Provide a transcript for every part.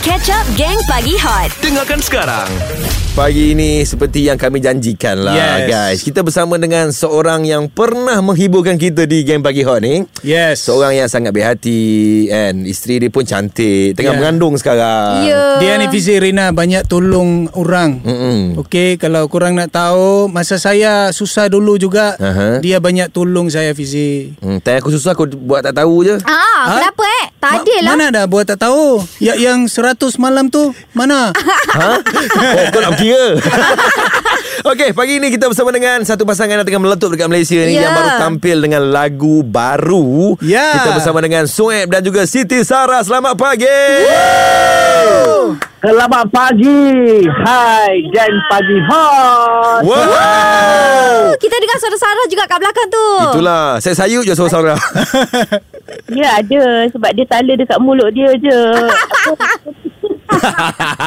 Catch Up Gang Pagi Hot Dengarkan sekarang. Pagi ini seperti yang kami janjikan lah Yes. guys. Kita bersama dengan seorang yang pernah menghiburkan kita di Game Pagi Hot ni. Yes. Seorang yang sangat berhati and isteri dia pun cantik. Tengah Yeah. mengandung sekarang. Ya. Dia ni Fizi Rina banyak tolong orang. Mm-mm. Okey, kalau korang nak tahu, masa saya susah dulu juga, Aha. dia banyak tolong saya Fizi. Hmm, time aku susah aku buat tak tahu je. Ah, Ha? kenapa eh? Tak Ma- adil lah. Mana dah buat tak tahu? Ya, yang 100 malam tu, mana? ha? Oh, kau nak kira. Okey, pagi ini kita bersama dengan satu pasangan yang tengah meletup dekat Malaysia ni Ya. yang baru tampil dengan lagu baru. Ya. Kita bersama dengan Sueb dan juga Siti Sarah. Selamat pagi. Selamat pagi. Hai, geng pagi hot. Wow. Kita dengar suara Sarah juga kat belakang tu. Itulah Saya sayut je suara-suara Ya ada sebab dia tala dekat mulut dia je.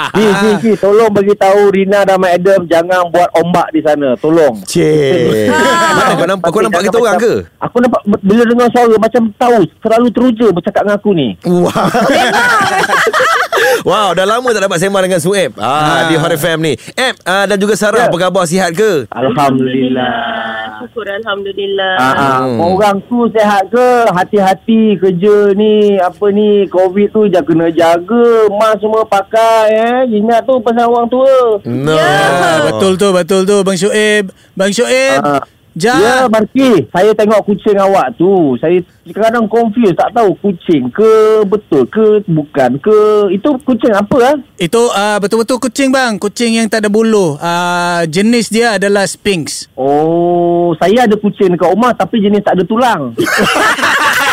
Ji, Ji, Ji, tolong bagi tahu Rina dan Mak Adam jangan buat ombak di sana. Tolong. Cik Mana kau nampak Kau nampak kita orang macam- ke? Aku nampak bila dengar suara macam tahu terlalu teruja bercakap dengan aku ni. Wow Wow Dah lama tak dapat sembang dengan Sueb ah, Di Hot FM ni Eb ah, dan juga Sarah Ya. Apa khabar sihat ke? Alhamdulillah. Syukur alhamdulillah. Ah, ah. Hmm. Orang tu sehat ke? Hati-hati kerja ni apa ni COVID tu jangan kena jaga. Mask semua pakai eh. Ingat tu pasal orang tua. No Ah, betul tu, betul tu Bang Syuib. Bang Syuib. Ah. Ja. Ya, Marki. Saya tengok kucing awak tu. Saya kadang confused. Tak tahu kucing ke betul ke bukan ke. Itu kucing apa ah? Itu uh, betul-betul kucing bang. Kucing yang tak ada bulu. Uh, jenis dia adalah Sphinx. Oh, saya ada kucing dekat rumah tapi jenis tak ada tulang.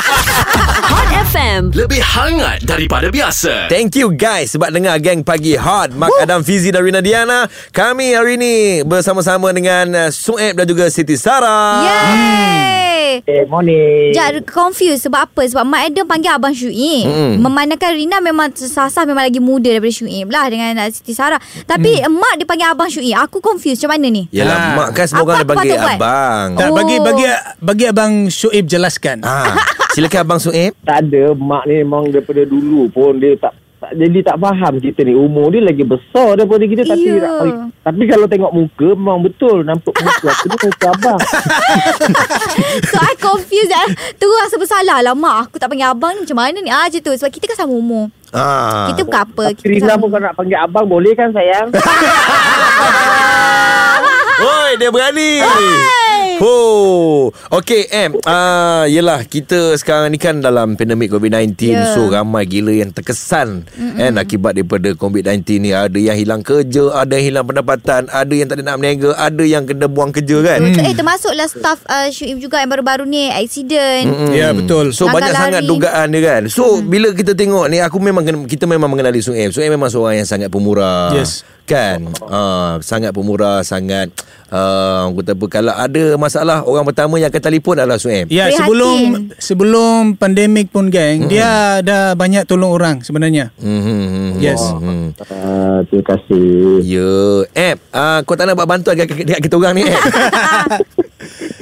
FM Lebih hangat daripada biasa. Thank you guys sebab dengar geng pagi hot Mak Adam Fizi dan Rina Diana. Kami hari ini bersama-sama dengan uh, Sueb dan juga Siti Sarah. Yeay. Eh, morning. Jad confused sebab apa? Sebab Mak Adam panggil Abang Syuib. Mm-mm. Memandangkan Rina memang sasah memang lagi muda daripada Syuib lah dengan Siti Sarah. Tapi Mm. Mak dia panggil Abang Syuib. Aku confused macam mana ni? Yalah, Ah. mak kan semua Apa orang dia panggil abang. Tak, bagi Oh. bagi bagi abang Syuib jelaskan. Ah, silakan abang Sueb. Tak ada. Mak ni memang daripada dulu pun dia tak jadi tak faham kita ni. Umur dia lagi besar daripada kita. Tapi Ya. tak, tapi kalau tengok muka memang betul. Nampak muka aku ni muka abang. So I confused. Eh. Terus rasa bersalah. Lah Mak aku tak panggil abang ni. Macam mana ni? Ah macam tu. Sebab kita kan sama umur. Ah. Kita bukan apa. Tapi kita Rina sama pun kalau nak panggil abang boleh kan sayang? Oi, dia berani. Oh, okey em. Ah, yelah kita sekarang ni kan dalam pandemik COVID-19 Ya. so ramai gila yang terkesan kan akibat daripada COVID-19 ni ada yang hilang kerja, ada yang hilang pendapatan, ada yang tak ada nak berniaga, ada yang kena buang kerja kan. Betul. Eh termasuklah staff uh, Syuib juga yang baru-baru ni Accident Mm-mm. Ya, betul. So Langgar banyak lari. sangat dugaan dia kan. So bila kita tengok ni aku memang kita memang mengenali Sueb. Sueb memang seorang yang sangat pemurah. Yes. Kan? Uh, sangat pemurah, sangat uh, kata apa kalau ada masalah orang pertama yang akan telefon adalah Sueb. Ya, Prihatin. sebelum sebelum pandemik pun geng, dia dah banyak tolong orang sebenarnya. Hmm. Yes. Hmm. uh, terima kasih Ya, Eb, uh, kau tak nak buat bantuan dekat, dekat kita orang ni, Eb?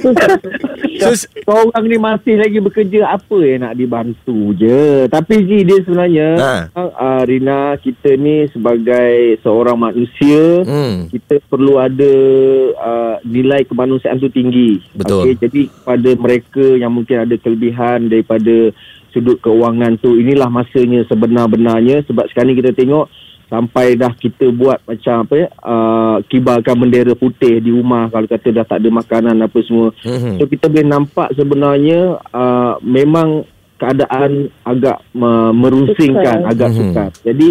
So, Korang ni masih lagi bekerja Apa yang nak dibantu je Tapi Ji dia sebenarnya ha. uh, Rina kita ni sebagai seorang manusia Hmm. Kita perlu ada uh, Nilai kemanusiaan tu tinggi Betul. okay, Jadi pada mereka yang mungkin ada kelebihan Daripada sudut keuangan tu Inilah masanya sebenar-benarnya Sebab sekarang ni kita tengok Sampai dah kita buat macam apa ya uh, Kibarkan bendera putih di rumah Kalau kata dah tak ada makanan apa semua Mhm. So kita boleh nampak sebenarnya uh, memang keadaan agak uh, merusingkan, Sukar. agak Mhm. sukar. Jadi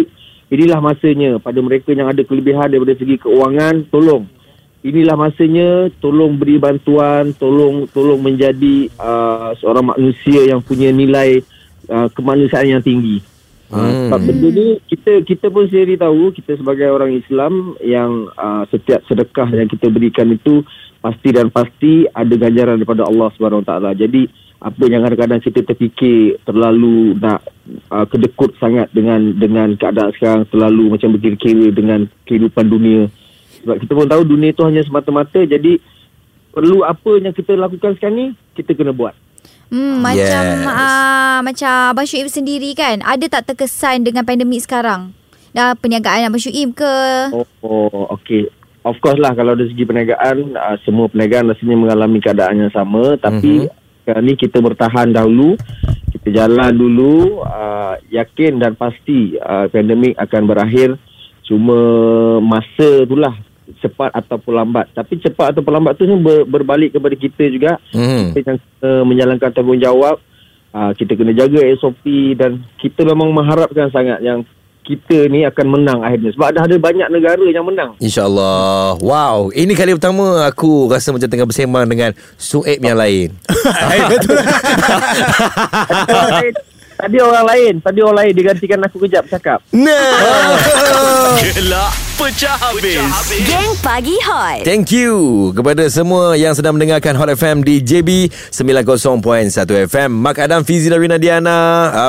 inilah masanya pada mereka yang ada kelebihan daripada segi keuangan, tolong. Inilah masanya tolong beri bantuan, tolong tolong menjadi uh, seorang manusia yang punya nilai uh, kemanusiaan yang tinggi. Hmm. Hmm. Sebab benda ni kita kita pun sendiri tahu kita sebagai orang Islam yang uh, setiap sedekah yang kita berikan itu pasti dan pasti ada ganjaran daripada Allah Subhanahu Wa Taala. Jadi apa yang kadang-kadang kita terfikir terlalu nak uh, kedekut sangat dengan dengan keadaan sekarang terlalu macam berkira-kira dengan kehidupan dunia. Sebab kita pun tahu dunia itu hanya semata-mata jadi perlu apa yang kita lakukan sekarang ni kita kena buat. Hmm, macam Yes. uh, macam Abang Syuib sendiri kan, ada tak terkesan dengan pandemik sekarang? dah perniagaan Abang Syuib ke? Oh, oh okey. Of course lah kalau dari segi perniagaan, uh, semua perniagaan rasanya mengalami keadaan yang sama. Tapi mm-hmm. sekarang ni kita bertahan dahulu. Kita jalan dulu. Uh, yakin dan pasti uh, pandemik akan berakhir. Cuma masa itulah cepat ataupun lambat. Tapi cepat ataupun lambat tu ber, berbalik kepada kita juga. Hmm. Kita yang kena menjalankan tanggungjawab. Uh, kita kena jaga SOP dan kita memang mengharapkan sangat yang kita ni akan menang akhirnya. Sebab dah ada banyak negara yang menang. InsyaAllah Wow Ini kali pertama Aku rasa macam tengah bersembang Dengan Sueb yang lain Betul. Tadi orang lain, tadi orang lain, digantikan aku kejap cakap. Nah Gelak pecah habis. Geng Pagi Hot. Thank you kepada semua yang sedang mendengarkan Hot FM di JB 90.1 FM. Mak Adam Fizi dan Rina Diana.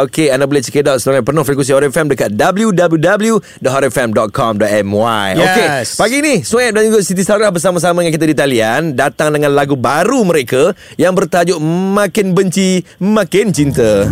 Okey, anda boleh check it out seluruh penuh frekuensi Hot FM dekat www.hotfm.com.my. Okey, Yes. pagi ni Sueb dan juga Siti Sarah bersama-sama dengan kita di talian datang dengan lagu baru mereka yang bertajuk Makin Benci Makin Cinta.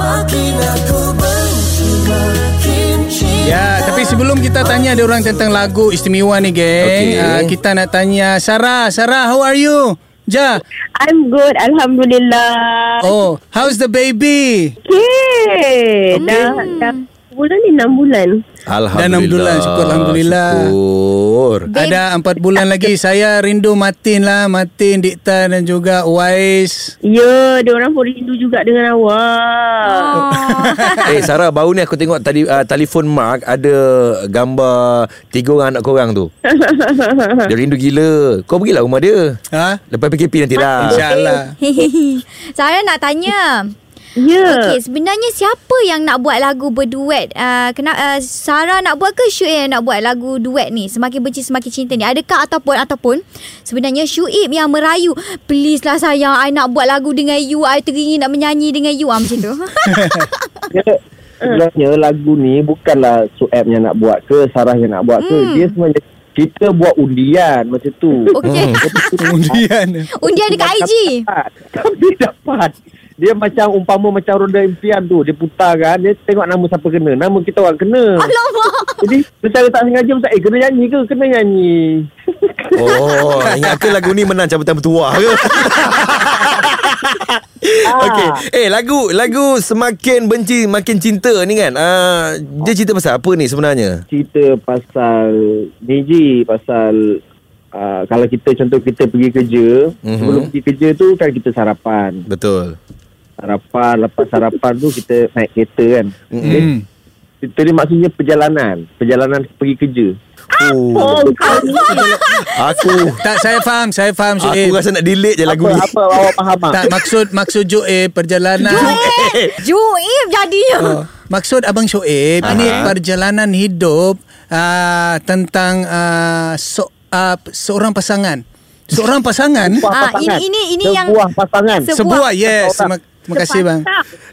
Ya, tapi sebelum kita tanya ada orang tentang lagu istimewa ni, geng. Okey. Uh, kita nak tanya Sarah. Sarah, how are you? Ja. I'm good, Alhamdulillah. Oh, how's the baby? Okay. Dah, dah bulan ni 6 bulan. Alhamdulillah. Dah enam bulan, syukur Alhamdulillah. Syukur. Ada empat bulan lagi. Saya rindu Martin lah. Martin, Dikta dan juga Wais. Ya, dia orang pun rindu juga dengan awak. Eh Sarah baru ni aku tengok tadi uh, telefon Mark ada gambar tiga orang anak korang tu. dia rindu gila. Kau pergilah rumah dia. Ha? Lepas PKP nanti lah. InsyaAllah. Sarah nak tanya. Ya. Okey, sebenarnya siapa yang nak buat lagu berduet? Uh, kena uh, Sarah nak buat ke Syuib yang nak buat lagu duet ni? Semakin benci semakin cinta ni. Adakah ataupun ataupun sebenarnya Syuib yang merayu, "Please lah sayang, I nak buat lagu dengan you. I teringin nak menyanyi dengan you." Ah macam tu. Dia, sebenarnya lagu ni bukanlah Sueb yang nak buat ke, Sarah yang nak buat ke. Hmm. Dia sebenarnya kita buat undian macam tu. Okey. Kemudian. Undian dekat IG. Dapat. Tapi dapat. Dia macam umpama macam roda impian tu. Dia putar kan. Dia tengok nama siapa kena. Nama kita orang kena. Alamak. Jadi secara tak sengaja macam eh kena nyanyi ke? Kena nyanyi. Oh, ingat ke lagu ni menang cabutan bertuah ke? Okey. Eh lagu lagu semakin benci makin cinta ni kan. Uh, dia cerita pasal apa ni sebenarnya? cerita pasal Niji pasal uh, kalau kita contoh kita pergi kerja Mhm. mm-hmm. sebelum pergi kerja tu kan kita sarapan Betul. Sarapan lepas sarapan tu kita naik kereta kan Mm-mm. Hmm. Cerita ni maksudnya perjalanan perjalanan pergi kerja Oh. Aku Tak, saya faham. Saya faham, aku Syuib. rasa nak delete je lagu apa ni. apa awak faham tak? Tak, maksud maksud Joeb perjalanan. Juib jadinya. Oh, maksud Abang Shoaib ini perjalanan hidup uh, tentang uh, so, uh, seorang pasangan. Seorang pasangan Sebuah Ah, pasangan. ini- ini- ini yang- sebuah pasangan Se- sebuah sebuah- yes. seorang. Terima, kasih bang.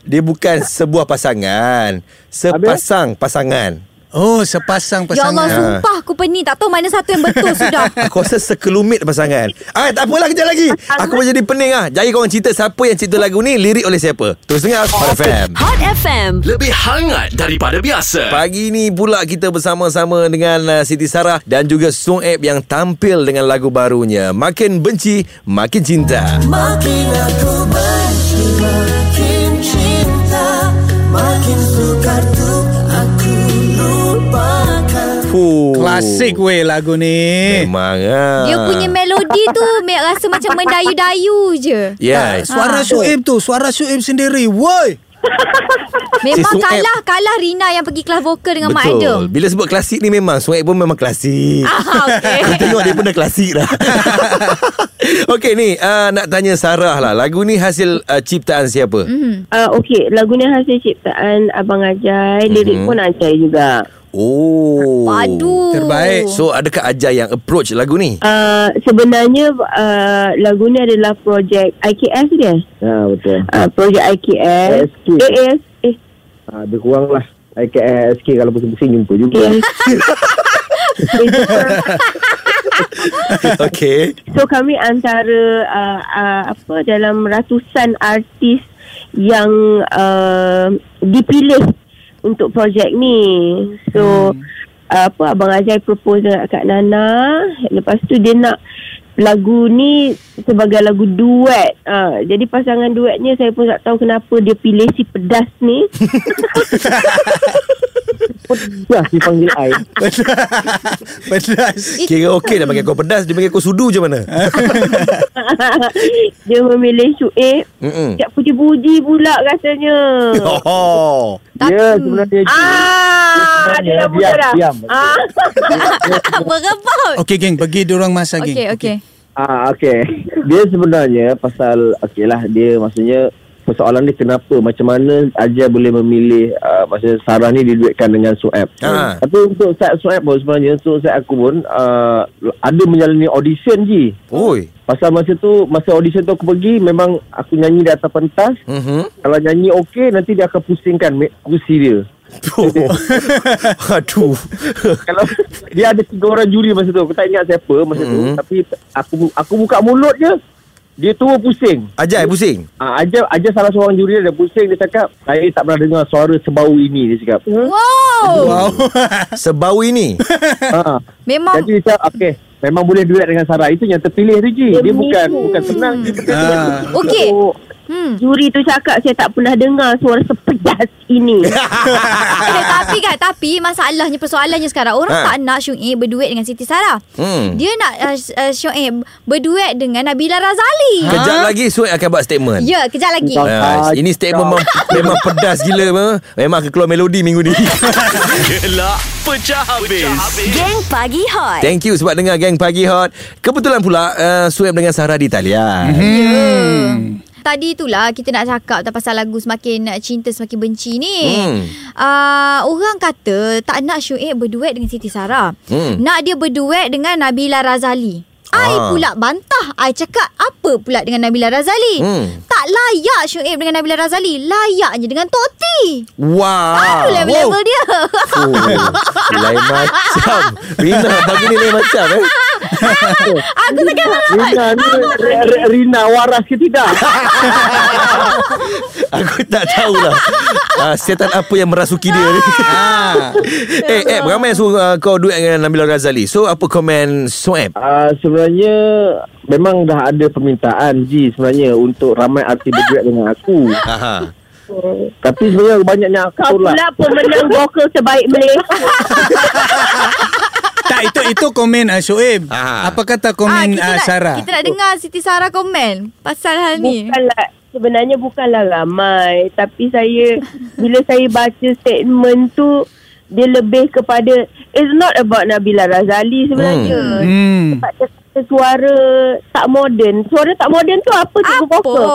Dia bukan sebuah pasangan, sepasang pasangan. Oh, sepasang Ya Allah, pasangan. sumpah aku pening. Tak tahu mana satu yang betul sudah. Aku rasa sekelumit pasangan. Ah, tak apalah kejap lagi. Aku pun jadi pening ah. Jadi korang cerita siapa yang cerita lagu ni, lirik oleh siapa? Terus dengar Hot FM. Hot FM. Lebih hangat daripada biasa. Pagi ni pula kita bersama-sama dengan uh, Siti Sarah dan juga Sueb yang tampil dengan lagu barunya Makin Benci Makin Cinta. Makin aku Fuh. Klasik weh lagu ni. Memang ah. Dia punya melodi tu Mek rasa macam mendayu-dayu je. Yes. Suara Ah. Shoaib tu, suara Shoaib sendiri. Woi. Memang Si kalah kalah Rina yang pergi kelas vokal dengan Mak Betul. Adam. Bila sebut klasik ni memang Sueb pun memang klasik. Ah, okey. Aku tengok dia pun dah klasik dah. Okey ni uh, nak tanya Sarah lah. Lagu ni hasil uh, ciptaan siapa? Mhm. Uh, Okey, lagu ni hasil ciptaan Abang Ajai. Lirik Mhm. pun Ajai juga. Oh. Padu. Terbaik. So adakah Ajay yang approach lagu ni? Uh, sebenarnya uh, lagu ni adalah projek IKS dia. ya betul Uh, projek IKS. ASK. Eh, eh, eh. ha, lebih kurang lah IKSK kalau pusing-pusing jumpa juga. Okey. So kami antara uh, uh, apa dalam ratusan artis yang uh, dipilih untuk projek ni. So hmm. uh, apa Abang Azai propose dengan Kak Nana. Lepas tu dia nak lagu ni sebagai lagu duet. Uh, jadi pasangan duetnya saya pun tak tahu kenapa dia pilih si pedas ni. Pedas dipanggil air. Pedas. Kira okey dah panggil kau pedas Dia panggil kau sudu macam mana dia memilih Syuib. Mm-mm. Siap puji-puji pula rasanya. Oh Dia sebenarnya Ah, ada dah diam, dah. diam. Ah. Berebut. Okey geng, bagi diorang masa geng. Okey, okey. Ah okey. Dia sebenarnya pasal okey lah dia maksudnya persoalan dia kenapa macam mana Ajar boleh memilih uh, maksudnya Sarah ni diduetkan dengan Sueb. Ah. Tapi untuk Saat Sueb pun sebenarnya untuk Saat aku pun uh, ada menjalani audition je. Oi Pasal masa tu masa audition tu aku pergi memang aku nyanyi di atas pentas. Mhm. Kalau nyanyi okey nanti dia akan pusingkan kursi dia. Aduh Kalau dia ada tiga orang juri masa tu. Aku tak ingat siapa masa tu Mhm. tapi aku aku buka mulut je dia tu pusing. Ajai pusing Ah, aja aja salah seorang juri dia pusing dia cakap saya tak pernah dengar suara sebau ini dia cakap. Wow. Wow. Sebau ini ha. Memang Jadi dia cakap okey memang boleh duet dengan Sarah itu yang terpilih tu je. Dia bukan bukan senang dia Ah. senang. Okey. Hmm. Juri tu cakap saya tak pernah dengar suara sepedas ini. Eh, tapi kan Tapi masalahnya Persoalannya sekarang Orang Ha. tak nak Syuib berduet dengan Siti Sarah Hmm. Dia nak uh, uh, Syuib berduet dengan Nabila Razali Kejap lagi Sued akan buat statement Ya kejap lagi Ah, ini statement memang, memang pedas gila memang. Keluar melodi minggu ni. Gelak pecah habis. Geng Pagi Hot. Thank you sebab dengar Gang Pagi Hot. Kebetulan pula uh, Sueb dengan Sarah di talian. Hmm. Tadi itulah kita nak cakap pasal lagu semakin cinta semakin benci ni. Hmm. Uh, orang kata tak nak Syuib berduet dengan Siti Sarah. Hmm. Nak dia berduet dengan Nabila Razali. I Ah. pula bantah. I cakap apa pula dengan Nabila Razali? Hmm. Tak layak Syuib dengan Nabila Razali. Layaknya dengan Toti. Wow. Aduh level-level dia. Oh, lain macam. Rina pagi ni lain macam eh. Aku takkan Rina ni R- R- Rina waras ke tidak? Aku tak tahulah. Uh, setan apa yang merasuki dia ni. Ah. eh, eh, ramai yang suruh uh, kau duet dengan Nabila Razali. So, apa komen Sueb? Uh, sebenarnya memang dah ada permintaan Ji sebenarnya untuk ramai artis berduet dengan aku. Aha. Tapi sebenarnya banyaknya aku Kau lah. pula pemenang vokal terbaik Malaysia. Tak itu itu komen uh, Shoaib. Ah. Apa kata komen kita uh, nak, Sarah? Kita nak dengar Siti Sarah komen pasal hal ni. Bukanlah sebenarnya bukanlah ramai tapi saya bila saya baca statement tu dia lebih kepada it's not about Nabila Razali sebenarnya. Hmm. Sebab kata suara tak moden. Suara tak moden tu apa cikgu Apa? vokal?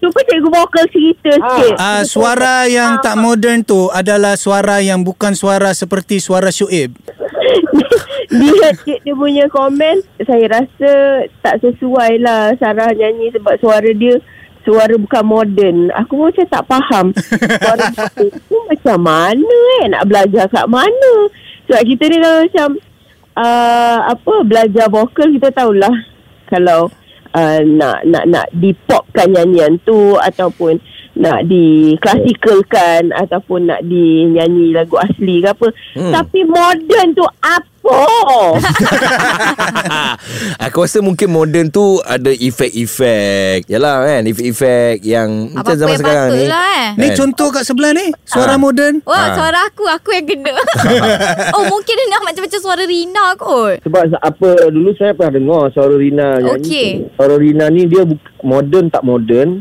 Cuba cikgu vokal cerita sikit. Ah, suara yang tak moden tu adalah suara yang bukan suara seperti suara Shoaib. Dia cik dia punya komen saya rasa tak sesuai lah Sarah nyanyi sebab suara dia suara bukan moden aku macam tak faham. Suara tu macam mana eh? Nak belajar kat mana? Sebab kita ni kalau macam uh, apa belajar vokal kita tahulah kalau uh, nak nak nak dipopkan nyanyian tu ataupun nak diklasikalkan ataupun nak dinyanyi lagu asli ke apa. Hmm. Tapi moden tu apa? Aku rasa mungkin moden tu ada efek-efek. Yalah kan, efek-efek yang macam Apa-apa zaman yang sekarang ni. lah eh. Ni Kan? contoh kat sebelah ni suara Ah. moden. Wah, Ha. suara aku, aku yang kena. oh, mungkin dia nak macam-macam suara Rina kot. Sebab apa dulu saya pernah dengar suara Rina nyanyi. Okey. Suara Rina ni dia moden tak moden,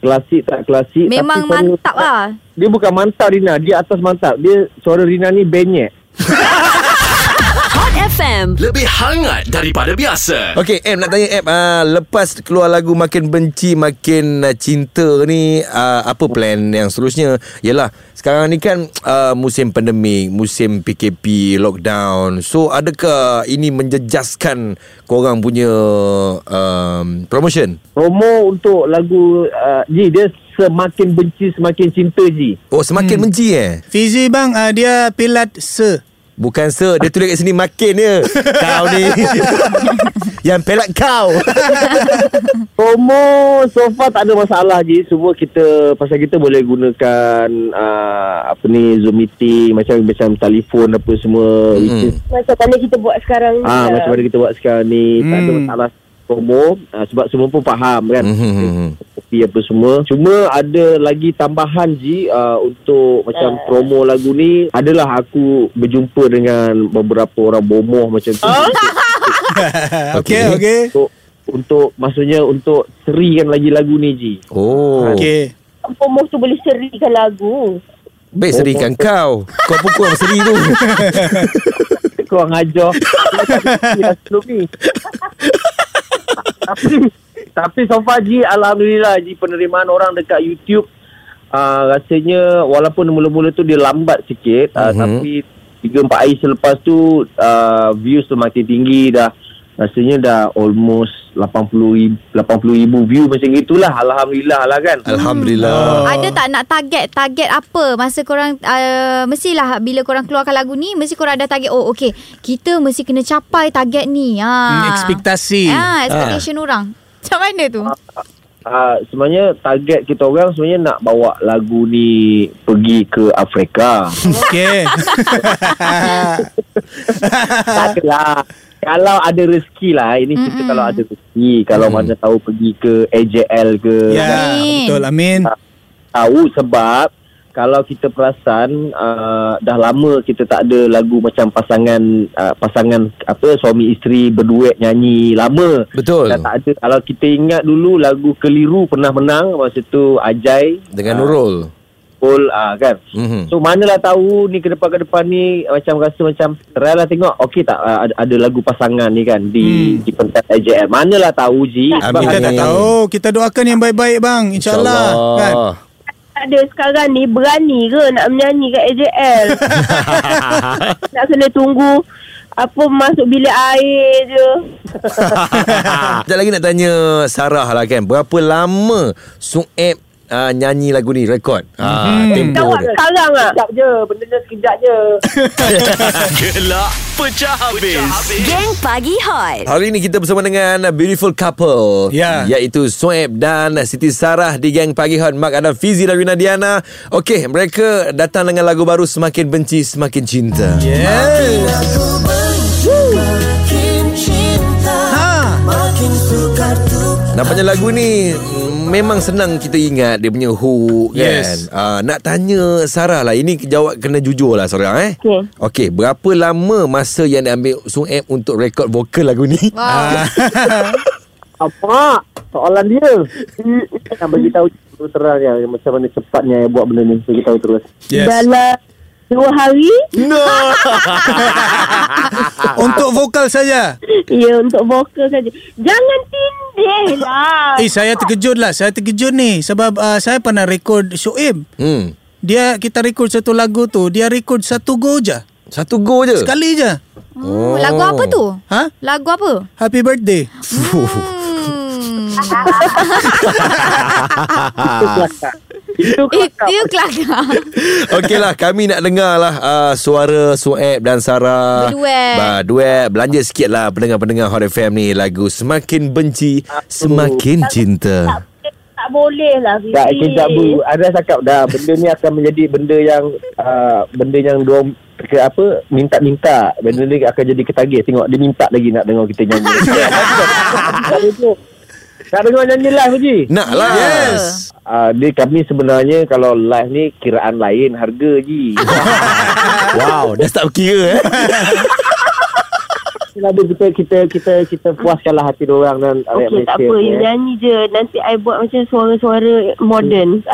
klasik tak klasik. Memang tapi suara- mantap lah. Dia bukan mantap Rina, dia atas mantap. Dia suara Rina ni benyek. Hot FM. Lebih hangat daripada biasa. Okey, Em nak tanya Em, uh, lepas keluar lagu Makin Benci Makin uh, Cinta ni, uh, apa plan yang seterusnya? Yalah, sekarang ni kan uh, musim pandemik, musim PKP, lockdown. So, adakah ini menjejaskan korang punya um, promotion? Promo untuk lagu uh, Ji dia semakin benci semakin cinta Ji. Oh, semakin hmm. benci eh? Fizi bang uh, dia pilat se. Bukan se Dia tulis kat sini Makin je Kau ni Yang pelak kau Promo so far tak ada masalah je. Semua kita pasal kita boleh gunakan uh, apa ni Zoom meeting macam macam telefon apa semua. Hmm. Macam mana kita buat sekarang ni. ah lah. macam mana kita buat sekarang ni. Tak ada Hmm. masalah promo uh, sebab semua pun faham kan. Hmm. Kopi apa semua. Cuma ada lagi tambahan ji uh, untuk macam promo lagu ni adalah aku berjumpa dengan beberapa orang bomoh macam tu. Okey, okey. Untuk untuk maksudnya untuk serikan lagi lagu ni ji. Oh Okey. Pomoh tu boleh serikan lagu. Baik serikan kau Kau pun kurang seri tu Kau orang ajar Yang sebelum ni Tapi Tapi so far Ji Alhamdulillah Ji penerimaan orang dekat YouTube uh, Rasanya Walaupun mula-mula tu dia lambat sikit uh, Mhm. Tapi 3-4 hari selepas tu uh, Views tu makin tinggi dah. Rasanya dah almost 80 ribu, 80 ribu view macam itulah Alhamdulillah lah kan. Alhamdulillah. Ada tak nak target Target apa? Masa korang uh, Mestilah Bila korang keluarkan lagu ni Mesti korang ada target Oh okay Kita mesti kena capai target ni. Ha. Hmm, ekspektasi. ha, Expectation orang Macam mana tu Uh, sebenarnya target kita orang sebenarnya nak bawa lagu ni pergi ke Afrika. Okey. tak adalah. Kalau ada rezeki lah Ini kita Mm-mm. kalau ada rezeki Kalau mana tahu pergi ke AJL ke ya, Amin. betul. Amin. Tahu sebab Kalau kita perasan uh, Dah lama kita tak ada lagu macam pasangan uh, Pasangan apa suami isteri berduet nyanyi Lama Betul Dah tak ada Kalau kita ingat dulu lagu Keliru pernah menang Masa tu Ajai Dengan Ah, Nurul Pol ah kan. Mhm. So manalah tahu ni ke depan ke depan ni macam rasa macam try lah tengok okey tak ah, ada, ada lagu pasangan ni kan di Hmm. di pentas AJL. Manalah tahu Ji. Amin. Kita tak tahu. Kita doakan yang baik-baik bang. InsyaAllah. Kan? Ada sekarang ni berani ke nak menyanyi kat AJL. nak kena tunggu apa masuk bilik air je. Sekejap lagi nak tanya Sarah lah kan Berapa lama Sueb uh, nyanyi lagu ni Rekod ah, Tempo Jawab dia sekarang ah. Sekejap je, benda ni sekejap je. Gelak pecah habis. Geng Pagi Hot Hari ini kita bersama dengan beautiful couple Ya. Iaitu Soeb dan Siti Sarah Di Gang Pagi Hot Mak Adam Fizi dan Rina Diana Okey mereka datang dengan lagu baru Semakin Benci Semakin Cinta Yes. Makin Ha. Sukar Nampaknya lagu ni Memang senang kita ingat Dia punya hook Yes. kan uh, Nak tanya Sarah lah Ini jawab kena jujur lah Sarah eh Okey. Okey Berapa lama masa yang diambil Soeb untuk rekod vokal lagu ni Wow Apa? Soalan dia. Nak bagi tahu terus terang ya macam mana cepatnya buat benda ni. Bagi tahu terus. Yes. Dalam dua hari No Untuk vokal saja. Ya untuk vokal saja. Jangan tindih lah. Eh saya terkejut lah. Saya terkejut ni. Sebab uh, saya pernah rekod Shoaib. hmm. Dia kita rekod satu lagu tu. Dia rekod satu go je. Satu go je Sekali je. oh. Lagu apa tu Ha? Lagu apa Happy birthday. Hmm. Itu Itu kelakar Okey lah Kami nak dengar lah uh, Suara Sueb dan Sarah Berduet. bah, Duet Belanja sikit lah Pendengar-pendengar Hot FM ni Lagu Semakin Benci Semakin Cinta Tak boleh lah Fizi. Tak, kejap bu. Ada cakap dah benda ni akan menjadi benda yang uh, benda yang dua ke apa minta-minta. Benda ni akan jadi ketagih. Tengok dia minta lagi nak dengar kita nyanyi. Tak dengar nyanyi live Haji? Nak lah Yes. Uh, dia kami sebenarnya kalau live ni kiraan lain harga je. Wow Dah start kira eh Ada kita kita kita kita puaskanlah hati dia orang dan rakyat Okey, tak apa. You eh. nyanyi je. Nanti I buat macam suara-suara moden.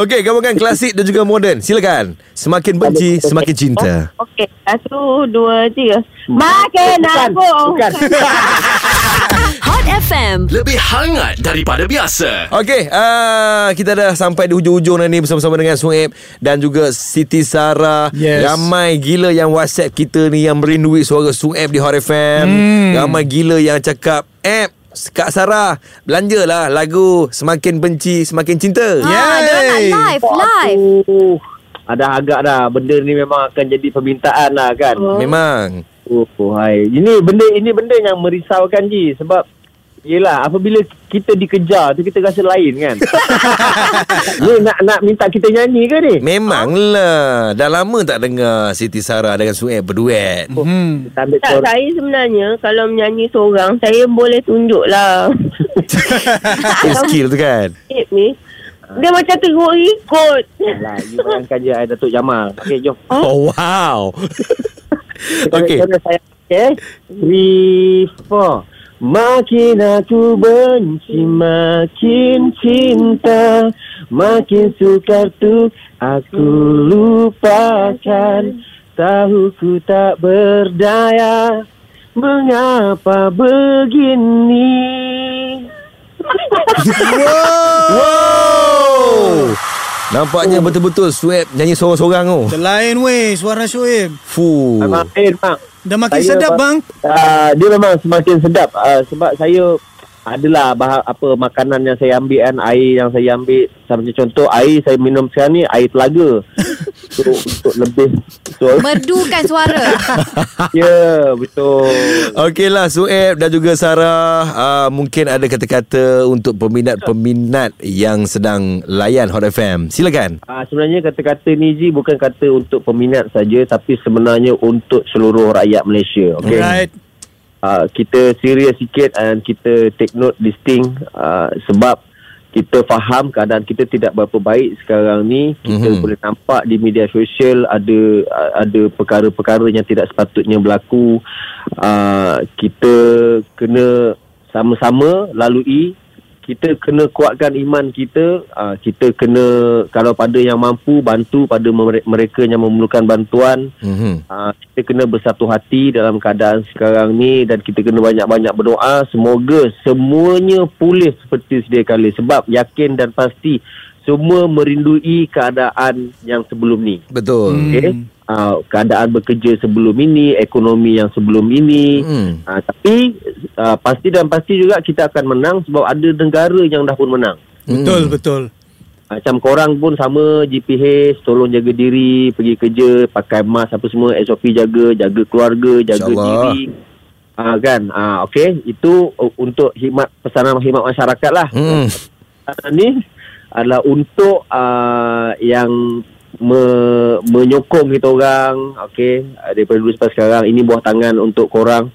Okey gabungan klasik dan juga moden Silakan Semakin benci Semakin cinta Okey. Satu, dua, tiga. Makin Bukan, aku. bukan. Hot FM Lebih hangat daripada biasa. Okey, uh, kita dah sampai di hujung-hujung ni bersama-sama dengan Sueb dan juga Siti Sarah. Yes. Ramai gila yang WhatsApp kita ni yang merindui suara Sueb di Hot FM. Hmm. Ramai gila yang cakap, "App Kak Sarah, belanjalah lagu Semakin Benci Semakin Cinta." Ah, nak Yay. live Live ada agak dah benda ni memang akan jadi permintaan lah kan. Memang. Oh, oh hai. Ini benda ini benda yang merisaukan Ji sebab Yelah apabila kita dikejar tu kita rasa lain kan. ni nak nak minta kita nyanyi ke ni? Memanglah. Dah lama tak dengar Siti Sarah dengan Sueb berduet. Hmm. Kita ambil Tak, suara. saya sebenarnya kalau menyanyi seorang, saya boleh tunjuk lah. Eh, skill tu kan. Ni. Dia macam teruk ikut. Lah, you bayangkan je Datuk Jamal. Okey, jom. Oh, wow. Okey. Kita saya okay. Three, four. Makin aku benci, makin cinta, makin sukar tu aku lupakan. Tahu ku tak berdaya, mengapa begini? Wow. Nampaknya betul-betul Sueb nyanyi sorang-sorang tu. Terlain weh suara Shoaib. Fuh. Abang Ain, bang. Dah makin Saya sedap ba- bang. Uh, dia memang semakin sedap. Uh, sebab saya adalah bah- apa makanan yang saya ambil kan air yang saya ambil. Seperti contoh air saya minum sekarang ni air telaga untuk untuk lebih betul Merdukan suara. ya betul. Okeylah Sueb dan juga Sarah. Uh, Mungkin ada kata-kata untuk peminat-peminat yang sedang layan Hot FM Silakan. Uh, sebenarnya kata-kata ni Ji bukan kata untuk peminat saja tapi sebenarnya untuk seluruh rakyat Malaysia okey? Alright. uh, kita serius sikit dan kita take note this thing uh, sebab kita faham keadaan kita tidak berapa baik sekarang ni kita Mhm. mm-hmm. boleh nampak di media sosial ada ada perkara-perkara yang tidak sepatutnya berlaku uh, kita kena sama-sama lalui kita kena kuatkan iman kita uh, kita kena kalau pada yang mampu bantu pada mere- mereka yang memerlukan bantuan. Mm-hmm. Uh, kita kena bersatu hati dalam keadaan sekarang ni dan kita kena banyak-banyak berdoa. Semoga semuanya pulih seperti sedia kala. Sebab yakin dan pasti semua merindui keadaan yang sebelum ni. Betul Hmm. Okey. Uh, keadaan bekerja sebelum ini, ekonomi yang sebelum ini. Hmm. Uh, tapi uh, pasti dan pasti juga kita akan menang sebab ada negara yang dah pun menang. Betul betul. Macam korang pun sama GPH tolong jaga diri pergi kerja pakai mask apa semua SOP jaga jaga keluarga jaga InsyaAllah. diri ah kan ah okey itu uh, untuk khidmat pesanan khidmat masyarakat lah Hmm. uh, ni adalah untuk uh, yang me, menyokong kita orang okey uh, daripada dulu sampai sekarang ini buah tangan untuk korang.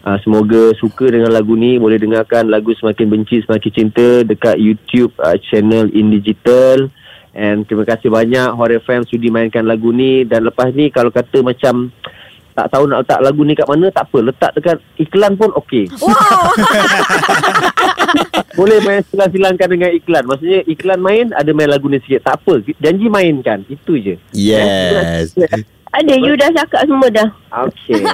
Uh, semoga suka dengan lagu ni Boleh dengarkan lagu Semakin Benci Semakin Cinta Dekat YouTube uh, channel In Digital. And terima kasih banyak Hot FM sudi mainkan lagu ni. Dan lepas ni kalau kata macam Tak tahu nak letak lagu ni kat mana Tak apa Letak dekat iklan pun okey. Wow. Boleh main silang-silangkan dengan iklan. Maksudnya iklan main Ada main lagu ni sikit. Tak apa Janji mainkan. Itu je. Yes Ada, you dah cakap semua dah. Okay.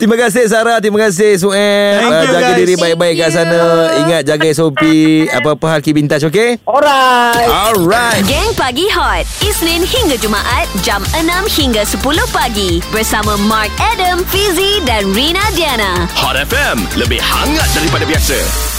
Terima kasih Sarah. Terima kasih Sueb Thank uh, you, Jaga guys. diri baik-baik kat sana. You. Ingat jaga SOP Apa-apa hal touch okay Alright. Alright. Geng Pagi Hot. Isnin hingga Jumaat Jam 6 hingga 10 pagi. Bersama Mark Adam, Fizi dan Rina Diana. Hot FM Lebih hangat daripada biasa